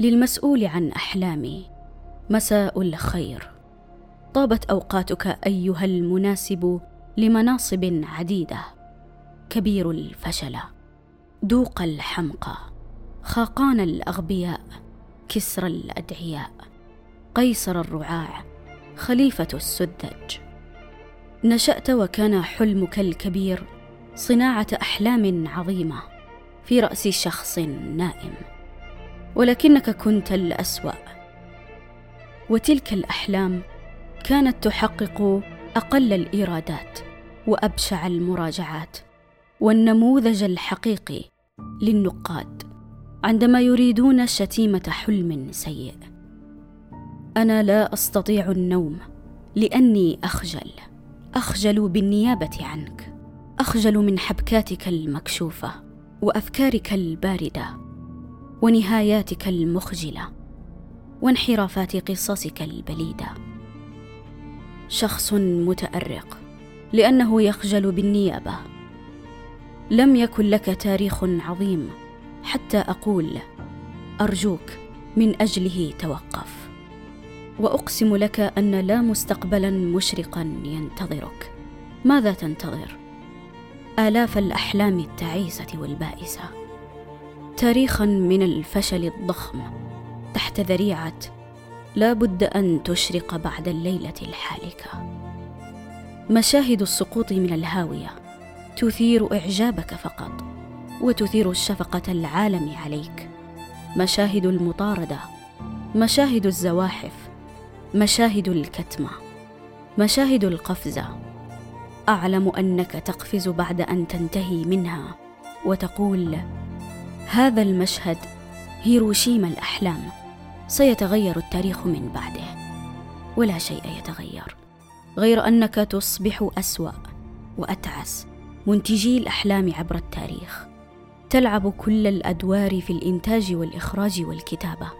للمسؤول عن أحلامي. مساء الخير. طابت أوقاتك أيها المناسب لمناصب عديدة. كبير الفشل. دوق الحمقى. خاقان الأغبياء. كسر الأدعياء. قيصر الرعاع. خليفة السذج. نشأت وكان حلمك الكبير صناعة أحلام عظيمة في رأس شخص نائم. ولكنك كنت الأسوأ. وتلك الأحلام كانت تحقق أقل الإيرادات وأبشع المراجعات والنموذج الحقيقي للنقاد عندما يريدون شتيمة حلم سيء. أنا لا أستطيع النوم لأني أخجل. أخجل بالنيابة عنك. أخجل من حبكاتك المكشوفة وأفكارك الباردة. ونهاياتك المخجلة وانحرافات قصصك البليدة. شخص متأرق لأنه يخجل بالنيابة. لم يكن لك تاريخ عظيم حتى أقول أرجوك من أجله توقف. وأقسم لك أن لا مستقبلا مشرقا ينتظرك. ماذا تنتظر؟ آلاف الأحلام التعيسة والبائسة. تاريخا من الفشل الضخم تحت ذريعة لا بد أن تشرق بعد الليلة الحالكة. مشاهد السقوط من الهاوية تثير إعجابك فقط وتثير الشفقة العالم عليك. مشاهد المطاردة مشاهد الزواحف مشاهد الكتمة مشاهد القفزة. أعلم أنك تقفز بعد أن تنتهي منها وتقول هذا المشهد هيروشيما الأحلام. سيتغير التاريخ من بعده. ولا شيء يتغير. غير أنك تصبح أسوأ وأتعس. منتجي الأحلام عبر التاريخ. تلعب كل الأدوار في الإنتاج والإخراج والكتابة.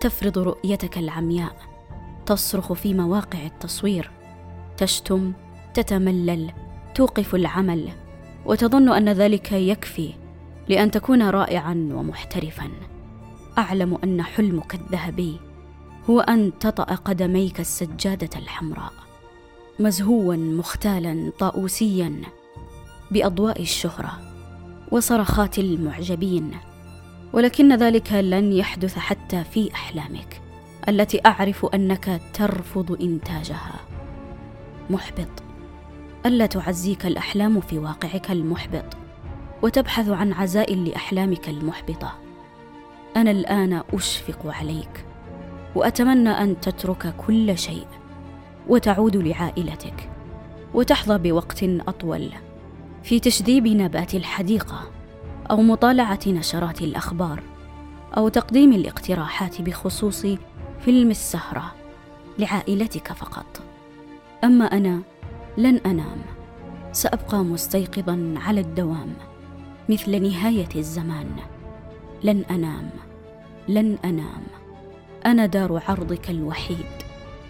تفرض رؤيتك العمياء. تصرخ في مواقع التصوير. تشتم. تتملل. توقف العمل. وتظن أن ذلك يكفي. لأن تكون رائعا ومحترفا. أعلم أن حلمك الذهبي هو أن تطأ قدميك السجادة الحمراء مزهوا مختالا طاووسيا بأضواء الشهرة وصرخات المعجبين ولكن ذلك لن يحدث حتى في أحلامك التي أعرف أنك ترفض إنتاجها. محبط ألا تعزيك الأحلام في واقعك المحبط. وتبحث عن عزاء لأحلامك المحبطة. أنا الآن أشفق عليك وأتمنى أن تترك كل شيء وتعود لعائلتك وتحظى بوقت أطول في تشذيب نبات الحديقة أو مطالعة نشرات الأخبار أو تقديم الاقتراحات بخصوص فيلم السهرة لعائلتك فقط. أما أنا لن أنام. سأبقى مستيقظا على الدوام. مثل نهاية الزمان. لن أنام لن أنام. أنا دار عرضك الوحيد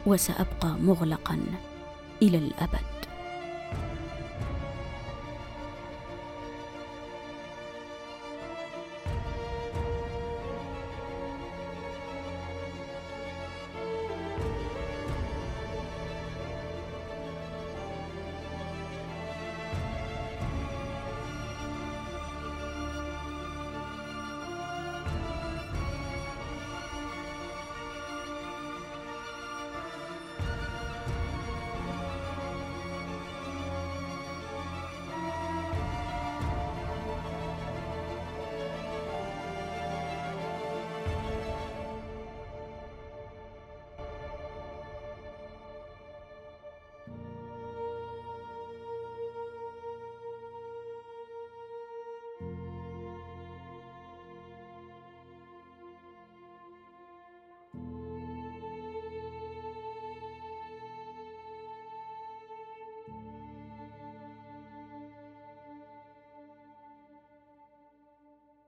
وسأبقى مغلقا إلى الأبد.